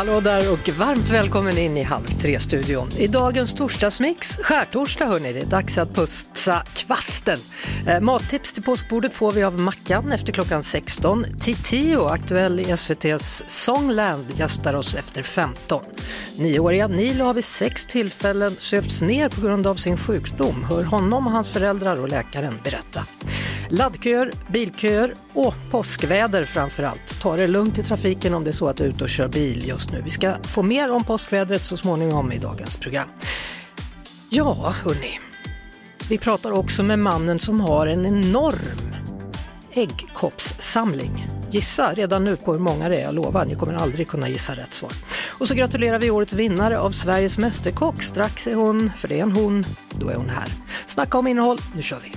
Hallå där och varmt välkommen in i Halv tre-studion. I dagens torsdagsmix, skärtorsdag hörni, det är dags att putsa kvasten. Eh, mattips till påskbordet får vi av Mackan efter klockan 16. Titio, aktuell i SVT's Songland, gästar oss efter 15. Nioåriga Nilo har vid sex tillfällen sövts ner på grund av sin sjukdom. Hör honom och hans föräldrar och läkaren berätta. Laddköer, bilköer och påskväder framför allt. Ta det lugnt i trafiken om det är så att du är ute och kör bil just nu. Vi ska få mer om påskvädret så småningom i dagens program. Ja, hörni. Vi pratar också med mannen som har en enorm äggkoppssamling. Gissa redan nu på hur många det är, jag lovar, ni kommer aldrig kunna gissa rätt svar. Och så gratulerar vi årets vinnare av Sveriges Mästerkock. Strax är hon, för det är en hon, då är hon här. Snacka om innehåll, nu kör vi!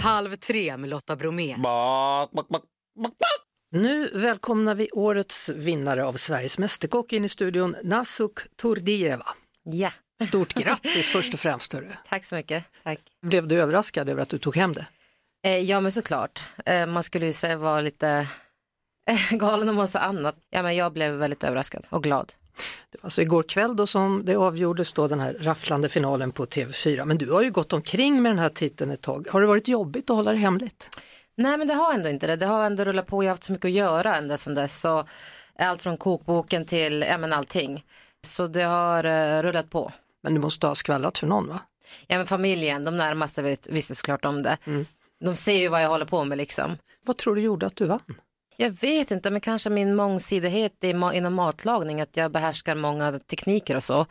Halv tre med Lotta Bromé. Nu välkomnar vi årets vinnare av Sveriges Mästerkock in i studion, Nasuk Turdieva. Ja, Stort grattis först och främst. Hörru. tack så mycket. Tack. Blev du överraskad över att du tog hem det? Eh, ja, men såklart. Eh, man skulle ju säga vara lite eh, galen om massa annat. Ja, men jag blev väldigt överraskad och glad. Det var alltså igår kväll då som det avgjordes då den här rafflande finalen på TV4. Men du har ju gått omkring med den här titeln ett tag. Har det varit jobbigt att hålla det hemligt? Nej, men det har ändå inte det. Det har ändå rullat på. Jag har haft så mycket att göra ända sedan dess. Så allt från kokboken till ja, men allting. Så det har eh, rullat på. Men du måste ha skvallrat för någon va? Ja, men familjen, de närmaste vet, visste såklart om det. De ser ju vad jag håller på med liksom. Vad tror du gjorde att du vann? Jag vet inte, men kanske min mångsidighet inom matlagning, att jag behärskar många tekniker och så.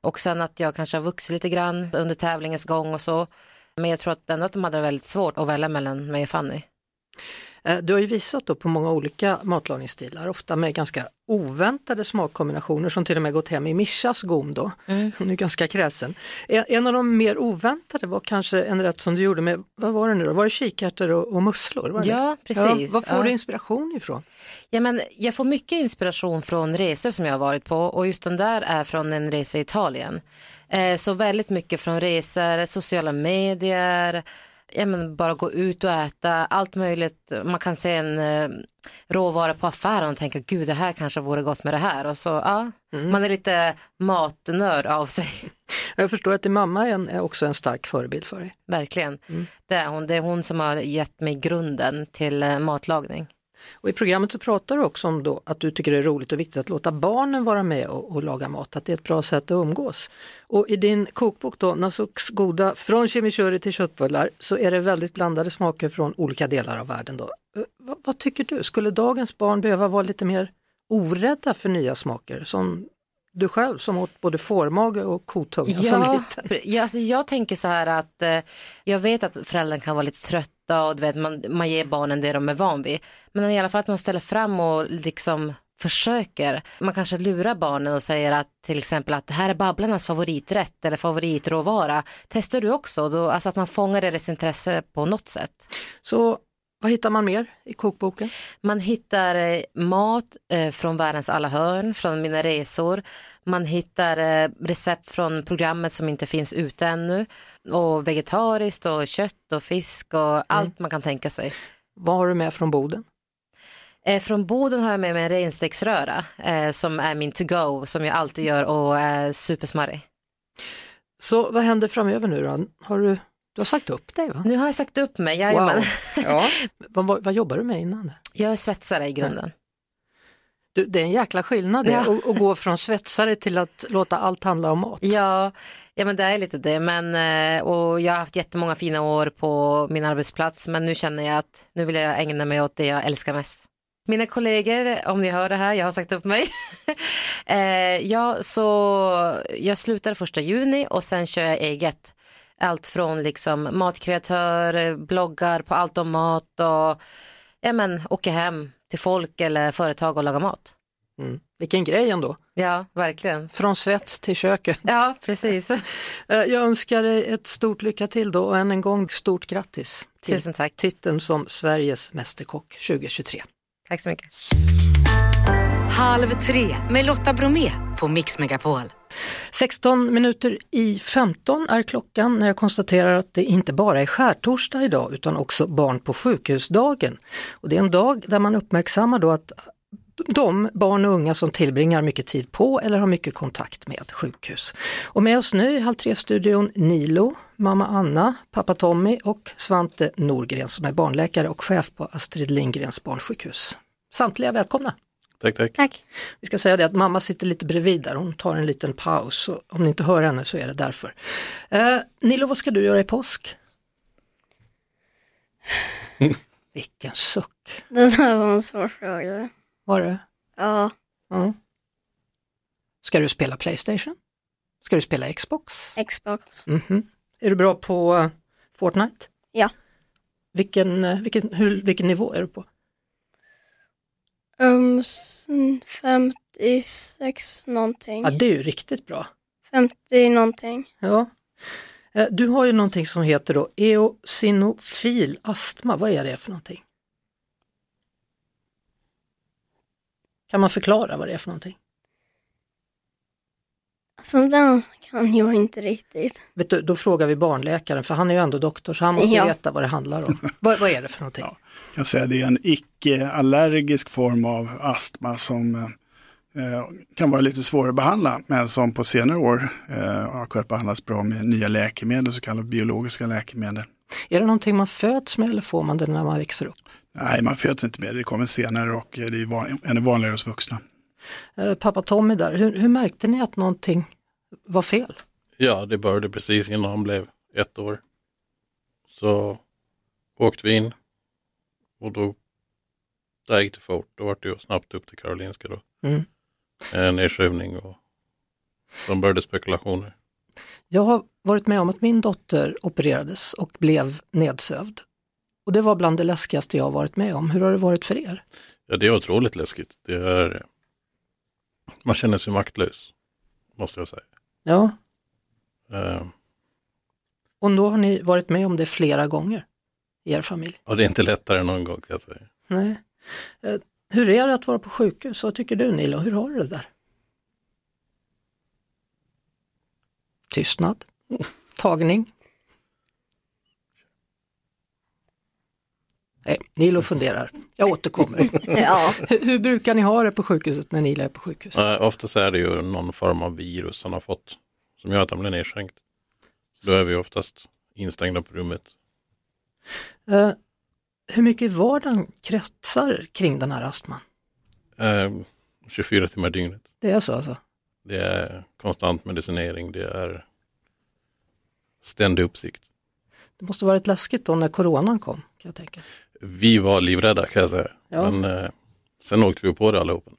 Och sen att jag kanske har vuxit lite grann under tävlingens gång och så. Men jag tror att ändå att de hade väldigt svårt att välja mellan mig och Fanny. Eh, Du har ju visat då på många olika matlagningsstilar, ofta med ganska oväntade smakkombinationer som till och med gått hem i Mishas gom då. Hon är ganska kräsen. En en av de mer oväntade var kanske en rätt som du gjorde med, vad var det nu då, var det kikärtor och, och musslor? Var det? Ja, precis. vad får Ja. du inspiration ifrån? Ja, men jag får mycket inspiration från resor som jag har varit på och just den där är från en resa i Italien. Eh, så väldigt mycket från resor, sociala medier, ja, men bara gå ut och äta, allt möjligt. Man kan se en eh, råvara på affären och tänka gud det här kanske vore gott med det här och så ja, man är lite matnörd av sig. Jag förstår att din mamma är, en, är också en stark förebild för dig. Verkligen. Det, är hon, det är hon som har gett mig grunden till eh, matlagning. Och I programmet så pratar du också om då att du tycker det är roligt och viktigt att låta barnen vara med och, och laga mat, att det är ett bra sätt att umgås. Och i din kokbok då, Nasuks goda, från chimichurri till köttbullar, så är det väldigt blandade smaker från olika delar av världen. Då. V Vad, vad tycker du, skulle dagens barn behöva vara lite mer orädda för nya smaker? Som du själv som åt både fårmage och kotunga som liten. ja, alltså jag tänker så här att eh, jag vet att föräldrarna kan vara lite trötta och du vet, man, man ger barnen det de är van vid. Men i alla fall att man ställer fram och liksom försöker. Man kanske lurar barnen och säger att till exempel att det här är Babblarnas favoriträtt eller favoritråvara. Testar du också? Då, alltså att man fångar deras intresse på något sätt. Så vad hittar man mer i kokboken? Man hittar eh, mat eh, från världens alla hörn, från mina resor. Man hittar eh, recept från programmet som inte finns ute ännu. Och vegetariskt och kött och fisk och allt man kan tänka sig. Vad har du med från Boden? Från Boden har jag med mig en renstegsröra som är min to go som jag alltid gör och är supersmarrig. Så vad händer framöver nu då? Har du, du har sagt upp dig va? Nu har jag sagt upp mig, jajamän. Ja. vad, vad, vad jobbar du med innan? Jag är svetsare i grunden. Du, det är en jäkla skillnad det, Ja. att, att gå från svetsare till att låta allt handla om mat. Ja, ja men det är lite det. Men, eh, och jag har haft jättemånga fina år på min arbetsplats men nu känner jag att nu vill jag ägna mig åt det jag älskar mest. Mina kollegor, om ni hör det här, jag har sagt upp mig. eh, ja, så jag slutar första juni och sen kör jag eget. Allt från liksom matkreatör, bloggar på allt om mat och ja, men, åker hem till folk eller företag och lagar mat. Mm. Vilken grej ändå. Ja, verkligen. Från svets till köket. Ja, precis. Eh, Jag önskar dig ett stort lycka till då och än en gång stort grattis till Tusen tack. titeln som Sveriges Mästerkock 2023. Tack så mycket. Halv tre med Lotta Bromé på Mix Megapol. 16 minuter i 15 är klockan när jag konstaterar att det inte bara är skärtorsdag idag utan också barn på sjukhusdagen. Och det är en dag där man uppmärksammar då att de barn och unga som tillbringar mycket tid på eller har mycket kontakt med sjukhus. Och med oss nu i Halv tre-studion Nilo, mamma Anna, pappa Tommy och Svante Norgren som är barnläkare och chef på Astrid Lindgrens barnsjukhus. Samtliga välkomna! Tack, tack. Tack. Vi ska säga det att mamma sitter lite bredvid där, hon tar en liten paus. Och om ni inte hör henne så är det därför. Eh, Nilo, vad ska du göra i påsk? Vilken suck Det där var en svår fråga. var det? Ja, Ja. Ska du spela Playstation? Ska du spela Xbox? Xbox. Mhm. Är du bra på eh, Fortnite? Ja. Vilken, eh, vilken, hur, vilken nivå är du på? Um, s- 56 någonting. Ja, det är ju riktigt bra. 50 någonting. Ja. Eh, Du har ju någonting som heter då eosinofil astma, vad är det för någonting? Kan man förklara vad det är för någonting? Alltså den kan jag inte riktigt. Vet du, då frågar vi barnläkaren för han är ju ändå doktor så han måste Ja. veta vad det handlar om. vad, vad är det för någonting? Jag kan säga det är en icke-allergisk form av astma som eh, kan vara lite svårare att behandla, men som på senare år eh, har kunnat behandlas bra med nya läkemedel, så kallade biologiska läkemedel. Är det någonting man föds med eller får man det när man växer upp? Nej, man föds inte med det, det kommer senare och det är van- ännu vanligare hos vuxna. Eh, Pappa Tommy där, hur, hur märkte ni att någonting var fel? Ja, det började precis innan han blev ett år. Så åkte vi in och då där gick det fort. Då var det ju snabbt upp till Karolinska då. Mm. En nedskjutning och de började spekulationer. Jag har varit med om att min dotter opererades och blev nedsövd. Och det var bland det läskigaste jag har varit med om. Hur har det varit för er? Ja, det är otroligt läskigt. Det är, man känner sig maktlös, måste jag säga. Ja, Eh, och då har ni varit med om det flera gånger i er familj. och det är inte lättare någon gång kan jag säga. Nej. Eh, Hur är det att vara på sjukhus? Vad tycker du Nilo? Hur har du det där? Tystnad? Tagning? Nej, Nilo funderar. Jag återkommer. Ja. hur, hur brukar ni ha det på sjukhuset när Nilo är på sjukhus? Uh, oftast är det ju någon form av virus han har fått som gör att han blir nedskänkt. Då är vi oftast instängda på rummet. Eh, hur mycket i vardagen kretsar kring den här astman? Eh, 24 timmar dygnet. Det är så alltså? Det är konstant medicinering, det är ständig uppsikt. Det måste varit läskigt då när coronan kom, kan jag tänka. Vi var livrädda kan jag säga. Ja. Men eh, sen åkte vi på det allihopa.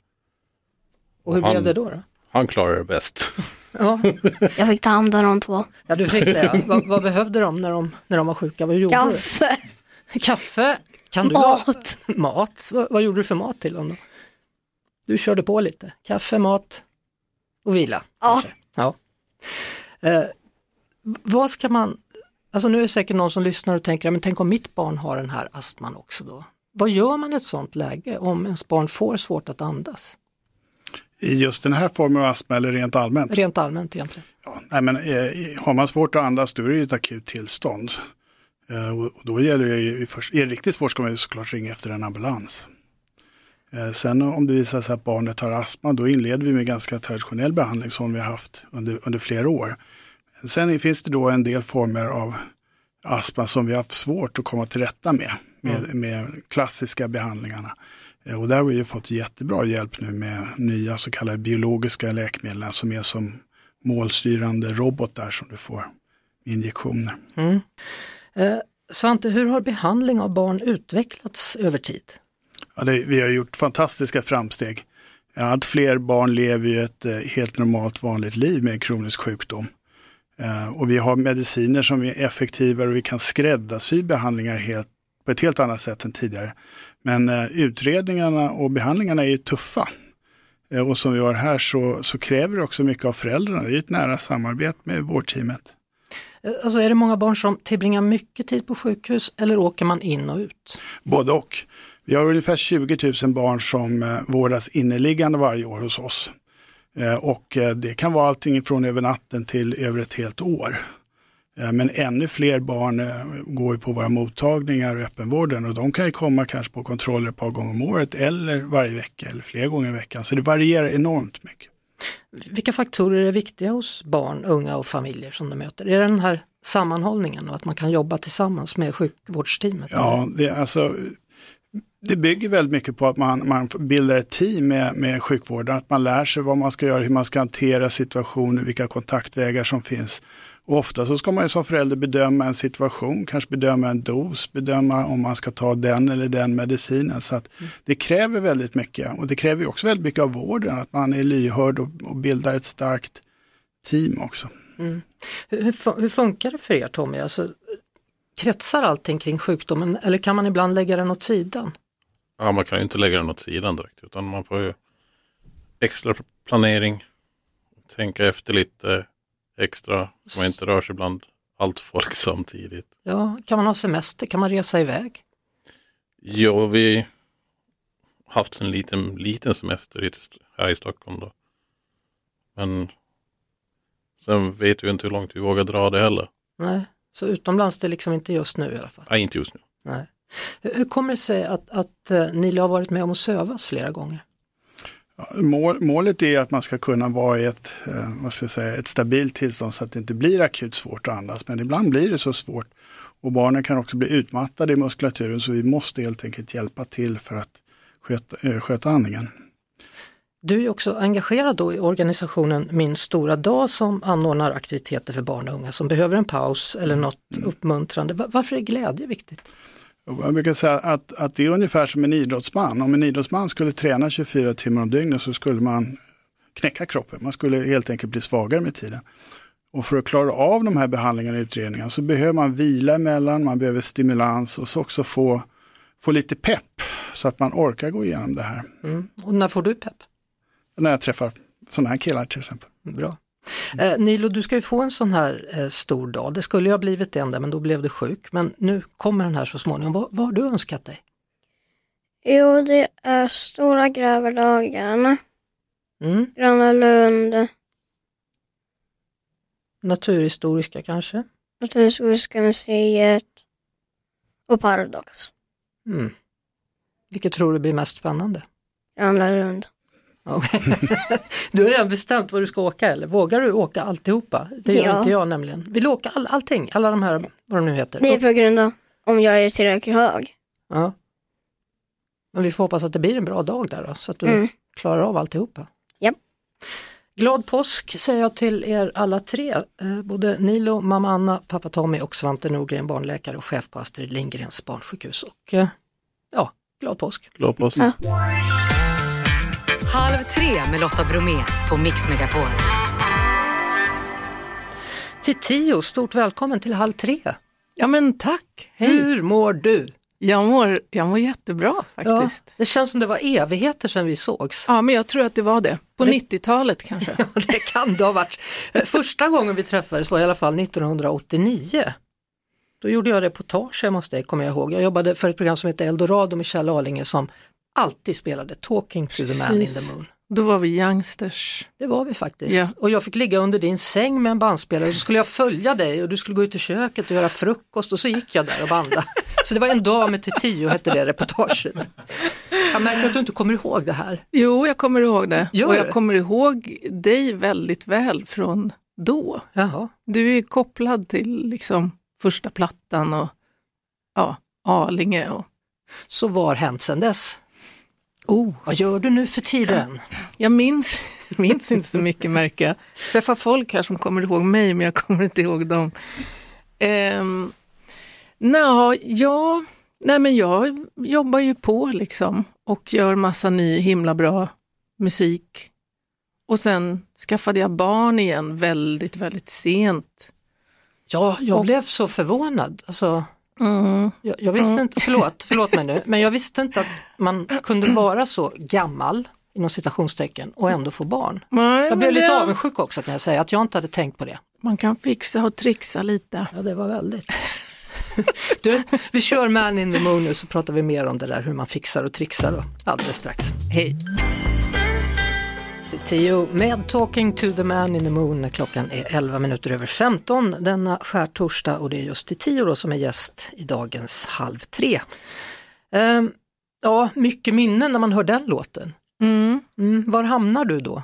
Och hur Han- blev det då? då? Han klarade det bäst. Ja, Jag fick ta hand om de två. ja du fick det ja. vad, vad behövde de när, de när de var sjuka? Vad gjorde Kaffe, du? Kaffe? Kan du ha mat. mat? Vad, vad gjorde du för mat till dem då? Du körde på lite. Kaffe, mat och vila. Ja. kanske. ja. Eh, vad ska man, alltså nu är det säkert någon som lyssnar och tänker, men tänk om mitt barn har den här astman också då? Vad gör man i ett sånt läge om ens barn får svårt att andas? I just den här formen av astma eller rent allmänt? Rent allmänt egentligen. Ja, nej, men, eh, har man svårt att andas då är det ett akut tillstånd. Eh, och och då gäller det ju, först, är det riktigt svårt ska man ju såklart ringa efter en ambulans. Eh, sen om det visar sig att barnet har astma då inleder vi med ganska traditionell behandling som vi har haft under, under flera år. Sen finns det då en del former av astma som vi har haft svårt att komma till rätta med, med, med klassiska behandlingarna. Eh, Och där har vi fått jättebra hjälp nu med nya så kallade biologiska läkemedel som är som målstyrande robotar som du får injektioner. Eh, Svante, hur har behandling av barn utvecklats över tid? Ja, det, vi har gjort fantastiska framsteg. Allt fler barn lever ju ett eh, helt normalt vanligt liv med kronisk sjukdom. Eh, och vi har mediciner som är effektivare och vi kan skräddarsy behandlingar helt, på ett helt annat sätt än tidigare. Men eh, utredningarna och behandlingarna är tuffa. Eh, och som vi har här så, så kräver det också mycket av föräldrarna. Det är ett nära samarbete med vårdteamet. Alltså är det många barn som tillbringar mycket tid på sjukhus eller åker man in och ut? Både och. Vi har ungefär 20 000 barn som vårdas inneliggande varje år hos oss. Eh, och eh, det kan vara allting från över natten till över ett helt år. Eh, Men ännu fler barn går på våra mottagningar och öppenvården och de kan ju komma kanske på kontroller ett par gånger om året eller varje vecka eller flera gånger i veckan. Så det varierar enormt mycket. Vilka faktorer är viktiga hos barn, unga och familjer som de möter? Är det den här sammanhållningen och att man kan jobba tillsammans med sjukvårdsteamet? Ja, det, alltså, det bygger väldigt mycket på att man, man bildar ett team med, med sjukvården, att man lär sig vad man ska göra, hur man ska hantera situationer, vilka kontaktvägar som finns. Och ofta så ska man ju som förälder bedöma en situation, kanske bedöma en dos, bedöma om man ska ta den eller den medicinen. Så att det kräver väldigt mycket och det kräver också väldigt mycket av vården, att man är lyhörd och, och bildar ett starkt team också. Mm. Hur, hur funkar det för er Tommy? Alltså, kretsar allting kring sjukdomen eller kan man ibland lägga den åt sidan? Ja, man kan ju inte lägga den åt sidan direkt utan man får ju extra planering, tänka efter lite extra så man inte rör sig bland allt folk samtidigt. Ja, kan man ha semester? Kan man resa iväg? Ja, vi har haft en liten, liten semester här i Stockholm då. Men sen vet vi inte hur långt vi vågar dra det heller. Nej, så utomlands det är liksom inte just nu i alla fall. Nej, inte just nu. Nej. Hur kommer det sig att, att eh, ni har varit med om att sövas flera gånger? Målet är att man ska kunna vara i ett, eh, vad ska jag säga, ett stabilt tillstånd så att det inte blir akut svårt att andas. Men ibland blir det så svårt. Och barnen kan också bli utmattade i muskulaturen så vi måste helt enkelt hjälpa till för att sköta, eh, sköta andningen. Du är också engagerad då i organisationen Min stora dag som anordnar aktiviteter för barn och unga som behöver en paus eller något uppmuntrande. Va- Varför är glädje viktigt? Jag brukar säga att, att det är ungefär som en idrottsman. Om en idrottsman skulle träna 24 timmar om dygnet så skulle man knäcka kroppen. Man skulle helt enkelt bli svagare med tiden. Och för att klara av de här behandlingarna och utredningarna så behöver man vila emellan, man behöver stimulans och så också få, få lite pepp så att man orkar gå igenom det här. Mm. Och när får du pepp? När jag träffar sådana här killar till exempel. Bra. Eh, Nilo, du ska ju få en sån här eh, stor dag. Det skulle ju ha blivit en där men då blev du sjuk. Men nu kommer den här så småningom. Vad, vad har du önskat dig? Jo, det är Stora Grävardagen, Mm. Gröna Lund, Naturhistoriska kanske? Naturhistoriska museet och Paradox. Mm. Vilket tror du blir mest spännande? Gröna Lund. Du har redan bestämt var du ska åka eller? Vågar du åka alltihopa? Det gör Ja. inte jag nämligen. Vill du åka all, allting? Alla de här, vad de nu heter? Det är på grund av om jag är tillräckligt hög. Ja. Men vi får hoppas att det blir en bra dag där då, så att du Mm. klarar av alltihopa. Japp. Glad påsk säger jag till er alla tre, eh, både Nilo, mamma Anna, pappa Tommy och Svante Norgren, barnläkare och chef på Astrid Lindgrens barnsjukhus. Och eh, ja, glad påsk! Glad påsk. Ja. Halv tre med Lotta Bromé på Mix Megapol. Till Tio, stort välkommen till Halv tre! Ja men tack, hej. Hur mår du? Jag mår, jag mår jättebra Ja, faktiskt. det känns som det var evigheter sedan vi sågs. Ja, men jag tror att det var det. På Det- 90-talet kanske. Ja, det kan det ha varit. Första gången vi träffades var i alla fall 1989. Då gjorde jag reportage hemma hos dig, kommer jag ihåg. Jag jobbade för ett program som heter Eldorado med Kjell Arlinge som alltid spelade Talking to the man in the moon. Då var vi youngsters. Det var vi faktiskt. Ja. Och jag fick ligga under din säng med en bandspelare och så skulle jag följa dig och du skulle gå ut i köket och göra frukost och så gick jag där och banda. Så det var en dag med till tio hette det reportaget. Jag märker att du inte kommer ihåg det här. Jo, jag kommer ihåg det. Gör och du? jag kommer ihåg dig väldigt väl från då. Jaha. Du är kopplad till liksom första plattan och ja, Arlinge. Och, Så vad har hänt sedan dess? Oh, vad gör du nu för tiden? jag minns, minns inte så mycket märker jag. Träffar folk här som kommer ihåg mig men jag kommer inte ihåg dem. Um, Nå, ja, Nej men jag jobbar ju på liksom och gör massa ny himla bra musik. Och sen skaffade jag barn igen väldigt, väldigt sent. Ja, jag Och- blev så förvånad. Alltså, Mm. jag, jag visste Mm. inte, förlåt, förlåt mig nu, men jag visste inte att man kunde vara så gammal, inom citationstecken, och ändå få barn. Nej, Jag blev lite det- avundsjuk också kan jag säga, att jag inte hade tänkt på det. Man kan fixa och trixa lite. Ja, det var väldigt. Du, vi kör Man in the Moon nu så pratar vi mer om det där hur man fixar och trixar då, alldeles strax. Hej! Till tio med Talking to the Man in the Moon klockan är 11 minuter över 15 denna skärtorsdag och det är just till tio då som är gäst i dagens Halv tre. Ehm, ja, mycket minnen när man hör den låten. Mm. Mm, var hamnar du då?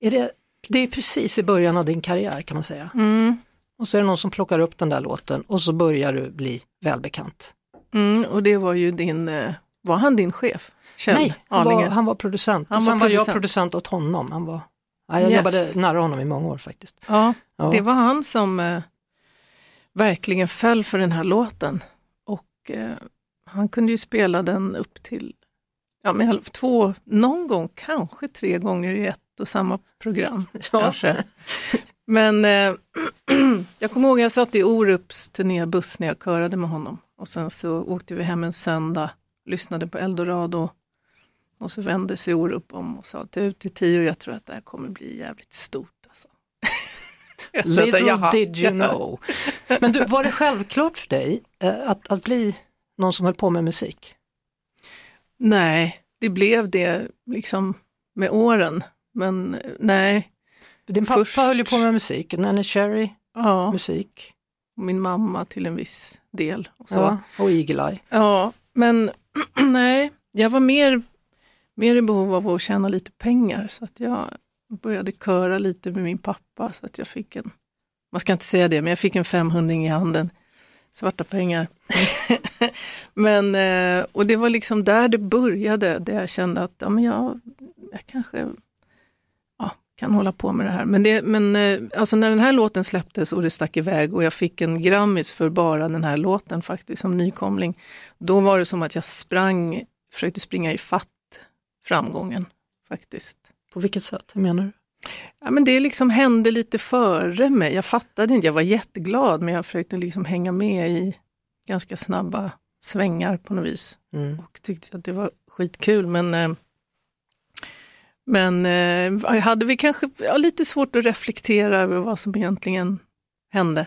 Är det, det är precis i början av din karriär kan man säga. Mm. Och så är det någon som plockar upp den där låten och så börjar du bli välbekant. Mm. Och det var ju din, eh, var han din chef? Kjell Nej, han var, han var producent Han och var sen var jag producent. producent åt honom. Han var, ja, jag Yes. jobbade nära honom i många år faktiskt. Ja, Ja. det var han som eh, verkligen föll för den här låten. Och eh, han kunde ju spela den upp till ja, men två, någon gång kanske tre gånger i ett och samma program. Kanske. Men eh, jag kommer ihåg jag satt i Orups turnébuss när jag körade med honom och sen så åkte vi hem en söndag, lyssnade på Eldorado och så vände sig Orup om och sa att ut till tio, jag tror att det här kommer bli jävligt stort. Alltså. Little "Jaha." did you know. Men du, var det självklart för dig eh, att, att bli någon som höll på med musik? Nej, det blev det liksom med åren. Men eh, nej. Din pappa Först- höll ju på med musik, Nanny Cherry, Ja, musik. min mamma till en viss del. Och så. Ja, och Eagle Eye. Ja, men nej, jag var mer, mer i behov av att tjäna lite pengar så att jag började köra lite med min pappa så att jag fick en, man ska inte säga det, men jag fick en 500 i handen, svarta pengar. men, eh, och det var liksom där det började, där jag kände att ja, men jag, jag kanske kan hålla på med det här. Men, det, men eh, alltså när den här låten släpptes och det stack iväg och jag fick en Grammis för bara den här låten faktiskt som nykomling. Då var det som att jag sprang, försökte springa i fatt framgången faktiskt. På vilket sätt? Hur menar du? Ja, men det liksom hände lite före mig. Jag fattade inte, jag var jätteglad men jag försökte liksom hänga med i ganska snabba svängar på något vis Mm. och tyckte att det var skitkul. Men, eh, men eh, hade vi kanske ja, lite svårt att reflektera över vad som egentligen hände.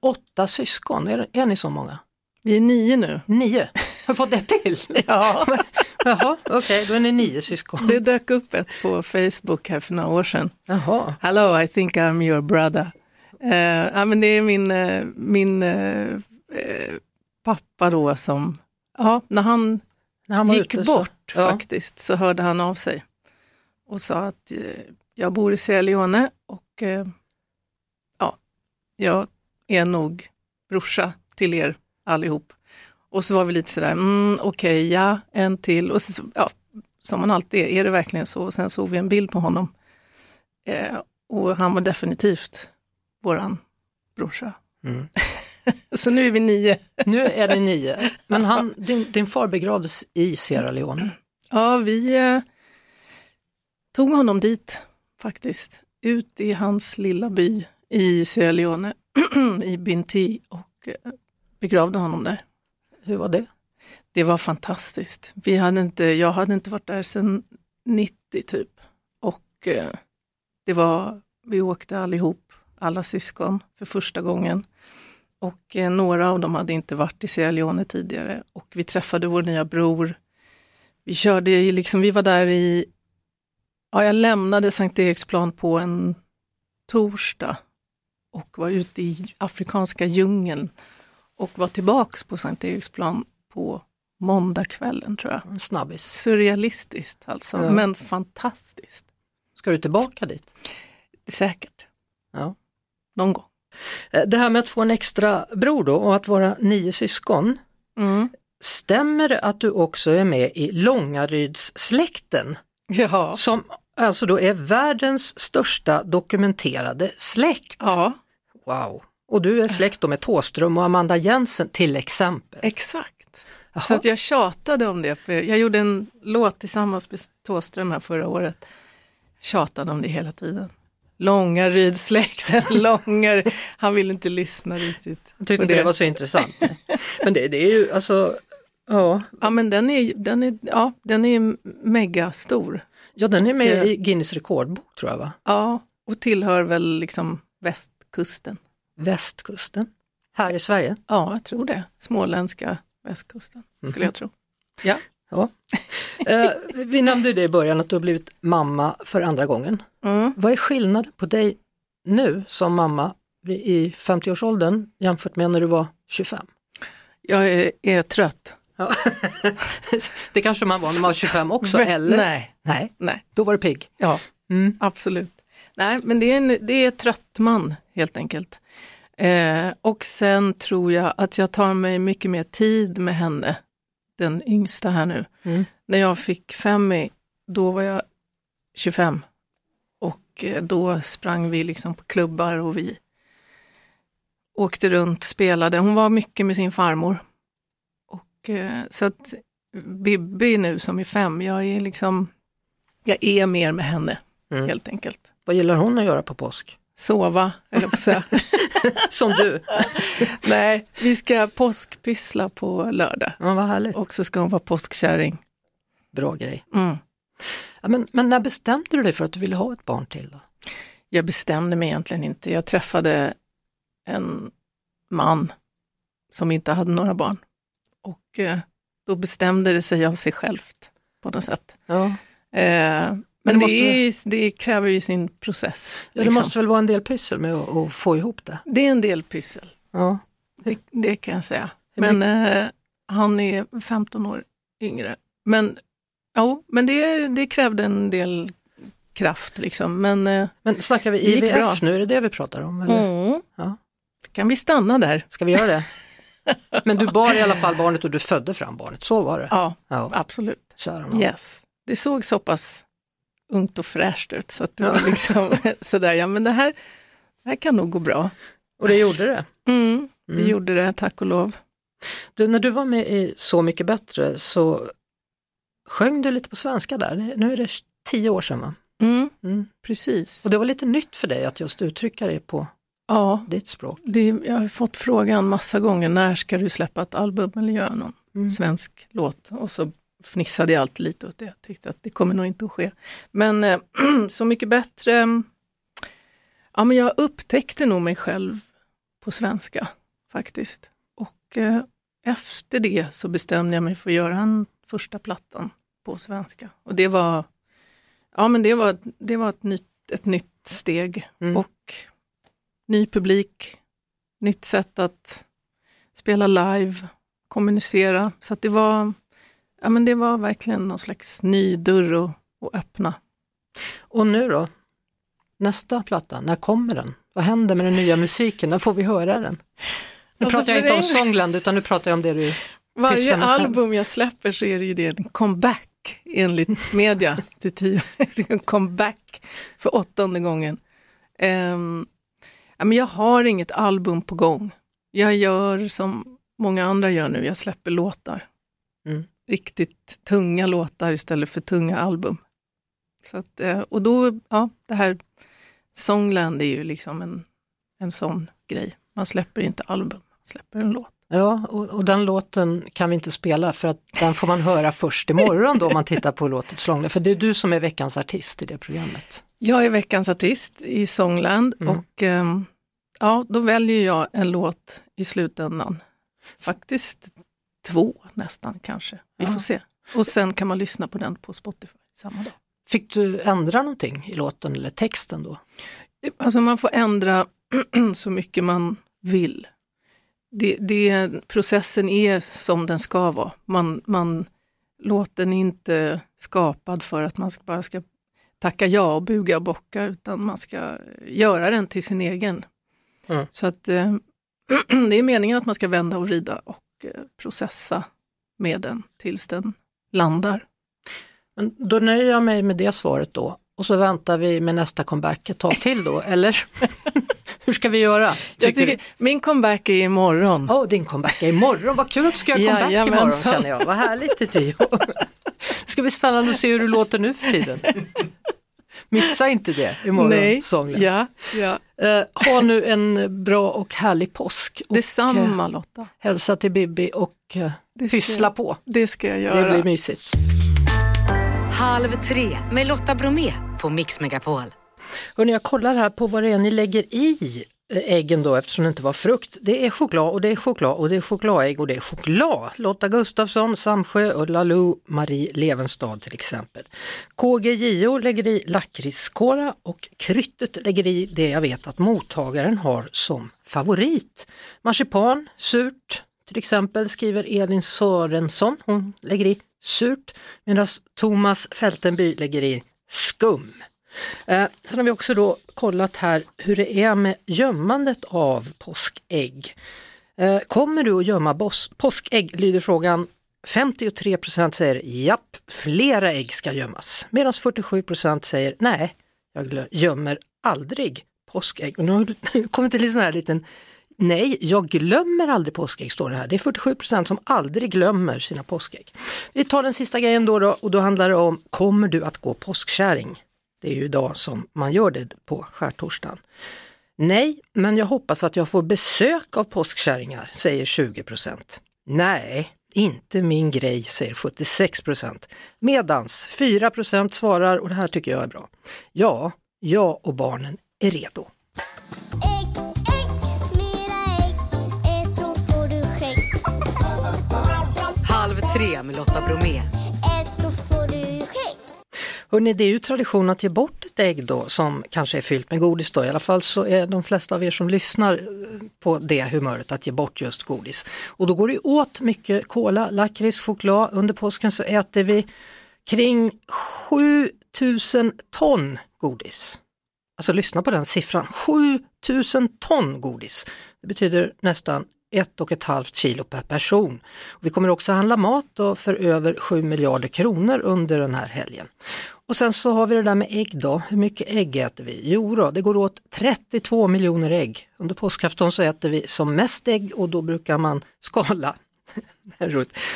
Åtta syskon, är, är ni så många? Vi är nio nu. Nio? Har fått ett till? Ja. Jaha, okej, då är ni nio syskon. Det dök upp ett på Facebook här för några år sedan. Jaha, Hello, I think I'm your brother. Eh, ja, men det är min, eh, min eh, pappa då som, ja, när han när han var gick ute så- bort Ja. faktiskt så hörde han av sig och sa att eh, jag bor i Sierra Leone och eh, ja, jag är nog brorsa till er allihop. Och så var vi lite sådär, mm, okej, ja, en till. Och så, ja, som man alltid är, är det verkligen så? Och sen såg vi en bild på honom. Eh, och han var definitivt våran brorsa. Mm. så nu är vi nio. Nu är det nio, men han, din, din far begravdes i Sierra Leone. Ja, vi eh, tog honom dit faktiskt. Ut i hans lilla by i Sierra Leone, i Binti och eh, begravde honom där. Hur var det? Det var fantastiskt. Vi hade inte, jag hade inte varit där sedan 90 typ. Och eh, det var, vi åkte allihop, alla syskon, för första gången. Och eh, några av dem hade inte varit i Sierra Leone tidigare. Och vi träffade vår nya bror. Vi körde, liksom, vi var där i, ja jag lämnade Sankt Eriksplan på en torsdag och var ute i afrikanska djungeln och var tillbaks på Sankt Eriksplan på måndagskvällen tror jag. Snabbis. Surrealistiskt alltså, Ja. men fantastiskt. Ska du tillbaka dit? Säkert. Ja. Någon gång. Eh, Det här med att få en extra bror då och att vara nio syskon. Mm. Stämmer det att du också är med i Långarydssläkten? Ja. Som alltså då är världens största dokumenterade släkt. ja. Wow! Och du är släkt då med Tåström och Amanda Jensen till exempel. Exakt. Så att jag tjatade om det. Jag gjorde en låt tillsammans med Tåström här förra året. Tjatade om det hela tiden. Långa Ryd-släkten, långa... Han ville inte lyssna riktigt. Jag tyckte inte det var så intressant. men det, det är ju alltså, ja. Ja men den är, den är, ja, den är mega stor. Ja den är med i Guinness rekordbok tror jag va? Ja, och tillhör väl liksom västkusten. Västkusten? Här i Sverige? Ja, jag tror det. Småländska västkusten, skulle Mhm. jag tro. Ja. Ja. Eh, vi nämnde det i början att du har blivit mamma för andra gången. Mm. Vad är skillnaden på dig nu som mamma i 50-årsåldern jämfört med när du var 25? Jag är, är trött. Ja. det kanske man var när man var 25 också, Vä- eller? Nej. Nej, Nej. då var du pigg. Ja, Mm. absolut. Nej, men det är, en, det är trött man helt enkelt. Eh, och sen tror jag att jag tar mig mycket mer tid med henne, den yngsta här nu. Mm. När jag fick Femmy, då var jag 25. Och eh, då sprang vi liksom på klubbar och vi åkte runt, spelade. Hon var mycket med sin farmor. Och, eh, så att Bibi nu som är fem, jag är liksom, jag är mer med henne Mm. helt enkelt. Vad gillar hon att göra på påsk? Sova, eller på. Som du? Nej, vi ska påskpyssla på lördag Ja, vad härligt. och så ska hon vara påskkärring. Bra grej. Mm. Ja, men, men när bestämde du dig för att du ville ha ett barn till? Då? Jag bestämde mig egentligen inte. Jag träffade en man som inte hade några barn. Och eh, då bestämde det sig av sig självt på något sätt. Ja. Eh, men det det, måste- ju, det kräver ju sin process. Ja, det liksom. måste väl vara en del pyssel med att, att få ihop det? Det är en del pyssel, Ja. det, det kan jag säga. Men eh, han är 15 år yngre. Men, jo, men det, det krävde en del kraft liksom. Men eh, Men snackar vi IVF bra. nu, är det det vi pratar om? Eller? mm, Ja. kan vi stanna där? Ska vi göra det? Men du bar i alla fall barnet och du födde fram barnet, så var det? Ja, Ja, absolut. kära nån. Yes. Det såg så pass ungt och fräscht ut så att det var liksom sådär, ja men det här, det här kan nog gå bra. Och det gjorde det? Mm, det Mm. gjorde det, tack och lov. Du, när du var med i Så mycket bättre så sjöng du lite på svenska där. Nu är det tio år sedan va? Mm, Mm. precis. Och det var lite nytt för dig att just uttrycka det på Ja, ditt språk. det, jag har fått frågan massa gånger, när ska du släppa ett album eller göra någon Mm. svensk låt? Och så fnissade jag alltid lite åt det, jag tyckte att det kommer nog inte att ske. Men eh, Så mycket bättre, ja men jag upptäckte nog mig själv på svenska faktiskt. Och eh, efter det så bestämde jag mig för att göra en första plattan på svenska. Och det var, ja men det var, det var ett, nytt, ett nytt steg. Mm. Och ny publik, nytt sätt att spela live, kommunicera. Så att det var, ja men det var verkligen någon slags ny dörr att, att öppna. Och nu då? Nästa platta, när kommer den? Vad händer med den nya musiken? När får vi höra den? Nu Alltså, pratar jag inte om Songland utan nu pratar jag om det du Varje med själv. album jag släpper så är det ju det en comeback enligt media till tio, en comeback för åttonde gången. Ja, men jag har inget album på gång. Jag gör som många andra gör nu, jag släpper låtar. Mm. Riktigt tunga låtar istället för tunga album. Så att, eh, och då, ja, det här Songland är ju liksom en, en sån grej. Man släpper inte album, man släpper en låt. Ja, och, och den låten kan vi inte spela för att den får man höra först imorgon då om man tittar på låtet Songland. För det är du som är veckans artist i det programmet. Jag är veckans artist i Songland Mm. och ehm, ja, då väljer jag en låt i slutändan. Faktiskt två nästan kanske, vi får se. Och sen kan man lyssna på den på Spotify samma dag. Fick du ändra någonting i låten eller texten då? Alltså man får ändra så mycket man vill. Det, det, processen är som den ska vara. Man, man, låten är inte skapad för att man ska- bara ska tacka ja och buga och bocka utan man ska göra den till sin egen. Mm. Så att eh, det är meningen att man ska vända och vrida och eh, processa med den tills den landar. Men då nöjer jag mig med det svaret då och så väntar vi med nästa comeback ett tag till då, eller? Hur ska vi göra? Tycker min comeback är imorgon. Åh, din comeback är imorgon. Vad kul att du ska göra comeback imorgon känner jag. Vad härligt Tio. Det ska bli spännande att se hur du låter nu för tiden. Missa inte det imorgon, Nej, ja, ja. Eh, ha nu en bra och härlig påsk. Och, Detsamma eh, Lotta. hälsa till Bibi och eh, Det pyssla jag- på. Det ska jag Det göra. blir mysigt. Halv tre med Lotta Bromé på Mix Megapol. Hörrni, jag kollar här på vad det är ni lägger i äggen då eftersom det inte var frukt. Det är choklad och det är choklad och det är chokladägg och det är choklad. Lotta Gustafsson, Samsjö, Ulla Lalou, Marie Levenstad till exempel. KGJO lägger i lakritskola och kryttet lägger i det jag vet att mottagaren har som favorit. Marsipan, surt till exempel skriver Elin Sörensson. Hon lägger i surt medan Thomas Fältenby lägger i skum. Eh, sen har vi också då kollat här hur det är med gömmandet av påskägg. Eh, kommer du att gömma påskägg, lyder frågan. 53 procent säger japp, flera ägg ska gömmas. Medan 47 procent säger nej, jag gömmer aldrig påskägg. Och nu har kommit till en sån här liten Nej, jag glömmer aldrig påskägg står det här. Det är 47 procent som aldrig glömmer sina påskägg. Vi tar den sista grejen då, då och då handlar det om, kommer du att gå påskkärring? Det är ju idag som man gör det på skärtorsdagen. Nej, men jag hoppas att jag får besök av påskkärringar, säger 20% Nej, inte min grej, säger 76% Medans 4% svarar, och det här tycker jag är bra. Ja, jag och barnen är redo. Halv tre med Lotta Bromé. Hörrni, det är ju tradition att ge bort ett ägg då som kanske är fyllt med godis då. I alla fall så är de flesta av er som lyssnar eh, på det humöret att ge bort just godis. Och då går det åt mycket kola, lakrits, choklad. Under påsken så äter vi kring 7000 ton godis. Alltså lyssna på den siffran, 7000 ton godis. Det betyder nästan ett och ett halvt kilo per person. Vi kommer också handla mat för över 7 miljarder kronor under den här helgen. Och sen så har vi det där med ägg då. Hur mycket ägg äter vi? Jo då, det går åt 32 miljoner ägg. Under påskafton så äter vi som mest ägg och då brukar man skala.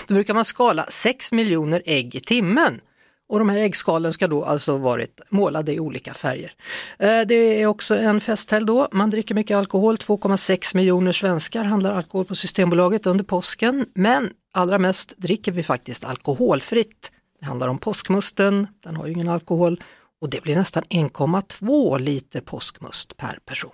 Då brukar man skala 6 miljoner ägg i timmen. Och de här äggskalen ska då alltså varit målade i olika färger. Eh, det är också en festhelg då, man dricker mycket alkohol, 2,6 miljoner svenskar handlar alkohol på Systembolaget under påsken. Men allra mest dricker vi faktiskt alkoholfritt. Det handlar om påskmusten, den har ju ingen alkohol och det blir nästan 1,2 liter påskmust per person.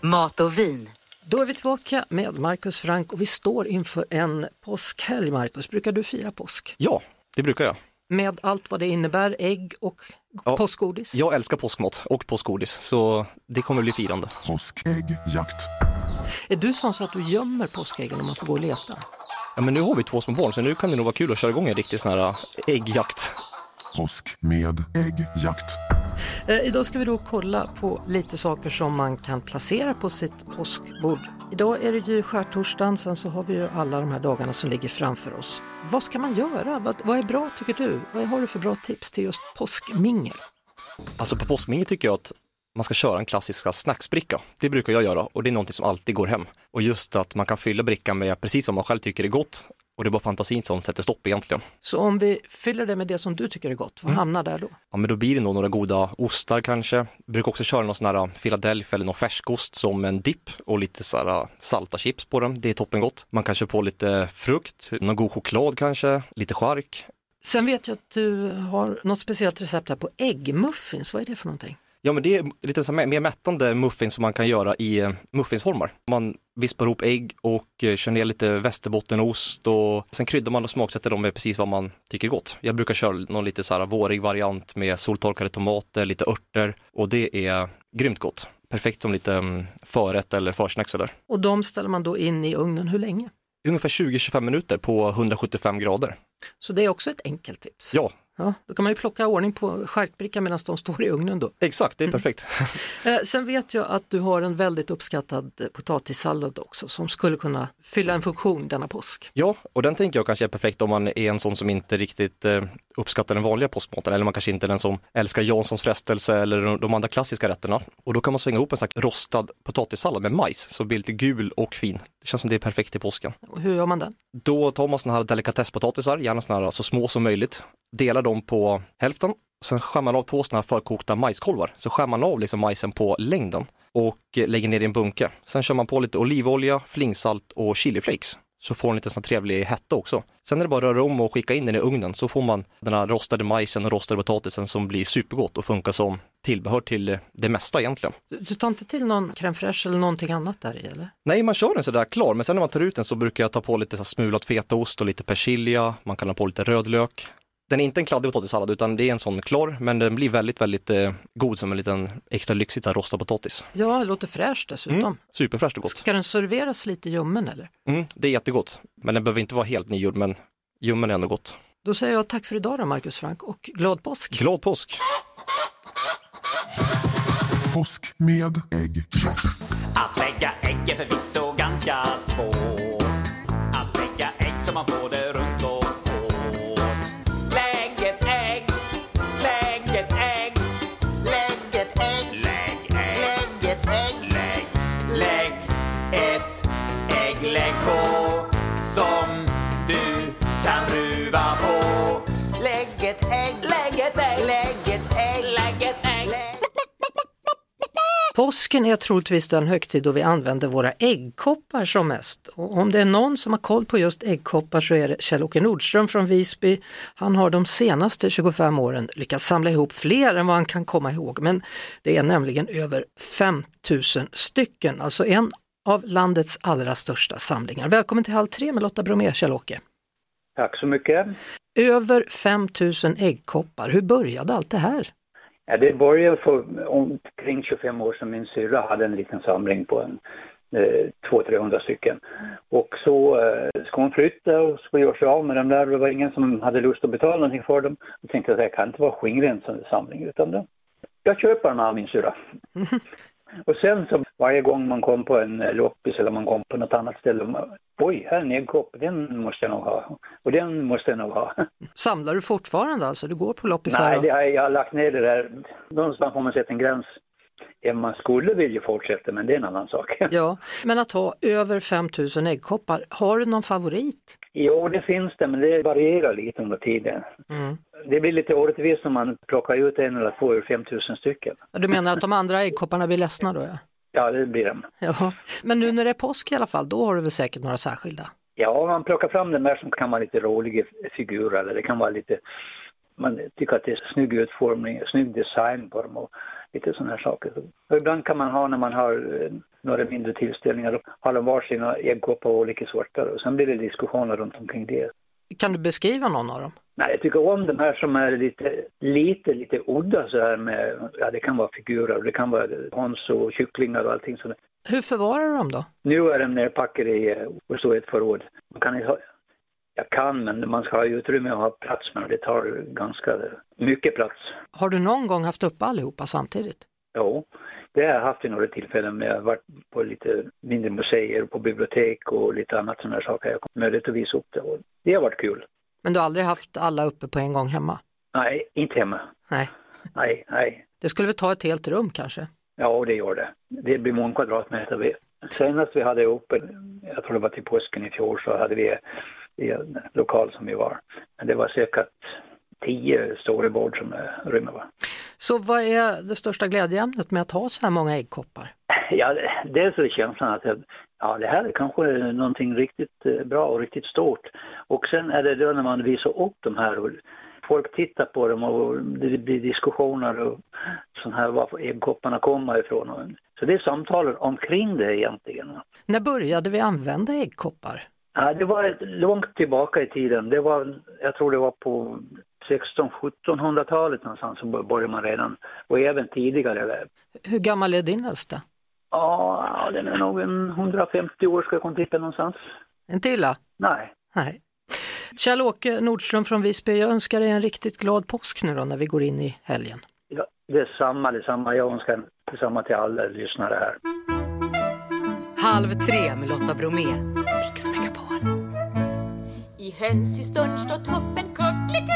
Mat och vin. Då är vi tillbaka med Markus Frank och vi står inför en påskhelg. Markus, brukar du fira påsk? Ja, det brukar jag. Med allt vad det innebär, ägg och Ja, påskgodis? Jag älskar påskmat och påskgodis, så det kommer bli firande. Påskäggjakt. Är du sån så att du gömmer påskäggen om man får gå och leta? Ja, men nu har vi två små barn, så nu kan det nog vara kul att köra igång en riktig sån här äh, äggjakt. Påsk med äggjakt. Eh, idag ska vi då kolla på lite saker som man kan placera på sitt påskbord. Idag är det ju skärtorsdagen, sen så har vi ju alla de här dagarna som ligger framför oss. Vad ska man göra? Vad, vad är bra tycker du? Vad har du för bra tips till just påskmingel? Alltså på påskmingel tycker jag att man ska köra en klassisk snacksbricka. Det brukar jag göra och det är någonting som alltid går hem. Och just att man kan fylla brickan med precis vad man själv tycker är gott och det är bara fantasin som sätter stopp egentligen. Så om vi fyller det med det som du tycker är gott, vad hamnar där då? Ja, men då blir det nog några goda ostar kanske. Jag brukar också köra någon sån här äh, Philadelphia eller någon färskost som en dipp och lite så här äh, salta chips på den. Det är toppengott. Man kan köra på lite frukt, någon god choklad kanske, lite chark. Sen vet jag att du har något speciellt recept här på äggmuffins, vad är det för någonting? Ja, men det är lite så här mer mättande muffins som man kan göra i eh, muffinsformar. Man vispar ihop ägg och eh, kör ner lite västerbottenost och sen kryddar man och smaksätter dem med precis vad man tycker är gott. Jag brukar köra någon lite så här vårig variant med soltorkade tomater, lite örter och det är grymt gott. Perfekt som lite mm, förrätt eller försnack sådär. Och de ställer man då in i ugnen hur länge? Ungefär 20-25 minuter på 175 grader. Så det är också ett enkelt tips. Ja, Ja, då kan man ju plocka ordning på charkbrickan medan de står i ugnen då. Exakt, det är perfekt. Eh, sen vet jag att du har en väldigt uppskattad potatissallad också som skulle kunna fylla en funktion denna påsk. Ja, och den tänker jag kanske är perfekt om man är en sån som inte riktigt eh, uppskattar den vanliga påskmaten eller man kanske inte är den som älskar Janssons frestelse eller de- andra klassiska rätterna. Och då kan man svänga ihop en slags rostad potatissallad med majs så blir lite gul och fin. Det känns som det är perfekt till påsken. Och hur gör man den? Då tar man såna här delikatesspotatisar, gärna såna här så små som möjligt, delar dem på hälften. Sen skär man av två såna här förkokta majskolvar, så skär man av liksom majsen på längden och lägger ner i en bunke. Sen kör man på lite olivolja, flingsalt och chiliflakes så får den lite sån trevlig hetta också. Sen är det bara att röra om och skicka in den i ugnen så får man den här rostade majsen och rostade potatisen som blir supergott och funkar som tillbehör till det mesta egentligen. Du, du tar inte till någon crème fraîche eller någonting annat där i eller? Nej, man kör den sådär klar, men sen när man tar ut den så brukar jag ta på lite så smulat fetaost och lite persilja, man kan ha på lite rödlök. Den är inte en kladdig potatissallad utan det är en sån klar, men den blir väldigt, väldigt eh, god som en liten extra lyxigt så här rostad potatis. Ja, det låter fräscht dessutom. Mm, superfräscht och gott. Ska den serveras lite ljummen eller? Mm, det är jättegott, men den behöver inte vara helt nygjord, men ljummen är ändå gott. Då säger jag tack för idag då Marcus Frank och glad påsk! Glad påsk! Påsk med ägg. Att lägga ägg är förvisso ganska svårt. Att lägga ägg så man får det Påsken är troligtvis den högtid då vi använder våra äggkoppar som mest. Och om det är någon som har koll på just äggkoppar så är det Kjell-Åke Nordström från Visby. Han har de senaste 25 åren lyckats samla ihop fler än vad han kan komma ihåg, men det är nämligen över 5000 stycken, alltså en av landets allra största samlingar. Välkommen till Halv tre med Lotta Bromé, Kjell-Åke. Tack så mycket. Över 5000 äggkoppar, hur började allt det här? Ja, det började för omkring 25 år sedan min syrra hade en liten samling på en eh, 200-300 stycken. Och så eh, ska hon flytta och ska göra sig av med dem där. Det var ingen som hade lust att betala någonting för dem. Jag tänkte att jag kan inte vara skingra en sån samling utan det. Jag köper den av min syrra. Och sen så varje gång man kom på en loppis eller man kom på något annat ställe. man- Oj, här är en äggkopp, den måste jag nog ha. Och den måste jag nog ha. Samlar du fortfarande alltså? Du går på loppisar? Nej, det har jag, jag har lagt ner det där. Någonstans får man sätta en gräns. Man skulle vilja fortsätta, men det är en annan sak. Ja, men att ha över 5000 äggkoppar, har du någon favorit? Jo, det finns det, men det varierar lite under tiden. Mm. Det blir lite orättvist om man plockar ut en eller två ur 5000 stycken. Du menar att de andra äggkopparna blir ledsna då? Ja. Ja, det blir de. ja. Men nu när det är påsk i alla fall, då har du väl säkert några särskilda? Ja, man plockar fram de där som kan vara lite roliga figurer eller det kan vara lite, man tycker att det är snygg utformning, snygg design på dem och lite sådana här saker. Och ibland kan man ha när man har eh, några mindre tillställningar, då har de varsina äggkoppar av olika sorter och sen blir det diskussioner runt omkring det. Kan du beskriva någon av dem? Nej, jag tycker om de här som är lite, lite, lite udda så här med, ja det kan vara figurer, det kan vara höns och kycklingar och allting sådant. Hur förvarar du dem då? Nu är de nerpackade i, eh, och så i ett förråd. Man kan ha, jag kan, men man ska ha utrymme och ha plats med. Det tar ganska mycket plats. Har du någon gång haft upp allihopa samtidigt? Jo, det har jag haft i några tillfällen. Men jag har varit på lite mindre museer, på bibliotek och lite annat sådana här saker. Jag har möjlighet att visa upp det och det har varit kul. Men du har aldrig haft alla uppe på en gång hemma? Nej, inte hemma. Nej. Nej, nej. Det skulle väl ta ett helt rum kanske? Ja, det gör det. Det blir många kvadratmeter. Senast vi hade uppe, jag tror det var till påsken i fjol, så hade vi i en lokal som vi var. Men det var säkert tio stora bord som det rymmer. Va? Så vad är det största glädjeämnet med att ha så här många äggkoppar? Ja, dels är känslan att jag, ja, det här är kanske någonting riktigt eh, bra och riktigt stort. Och sen är det då när man visar upp de här och folk tittar på dem och det blir diskussioner och sån här var äggkopparna kommer ifrån. Så det är samtalen omkring det egentligen. När började vi använda äggkoppar? Ja, det var långt tillbaka i tiden. Det var, jag tror det var på 1600-1700-talet någonstans så började man redan, och även tidigare. Hur gammal är din äldsta? Ja, den är nog en 150 år ska jag komma tippa någonstans. En till då? Nej. Nej. Kjell-Åke Nordström från Visby, jag önskar dig en riktigt glad påsk nu då när vi går in i helgen. Ja, detsamma, detsamma. Jag önskar detsamma till alla lyssnare här. Halv tre med Lotta Bromé. Megapol. I hönshusdörren står tuppen kuckeliku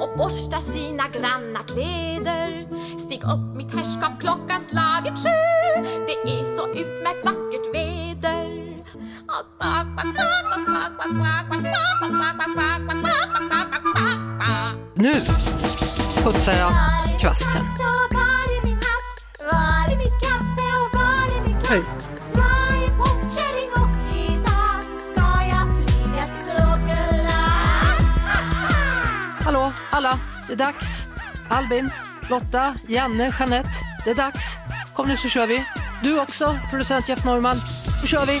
och borstar sina granna kläder. Stig upp mitt herrskap, klockan slaget sju. Det är så utmärkt vackert väder. Nu putsar jag kvasten. Var det är dags. Albin, Lotta, Janne, Jeanette. Det är dags. Kom nu så kör vi. Du också, producent Jeff Norman. Nu kör vi.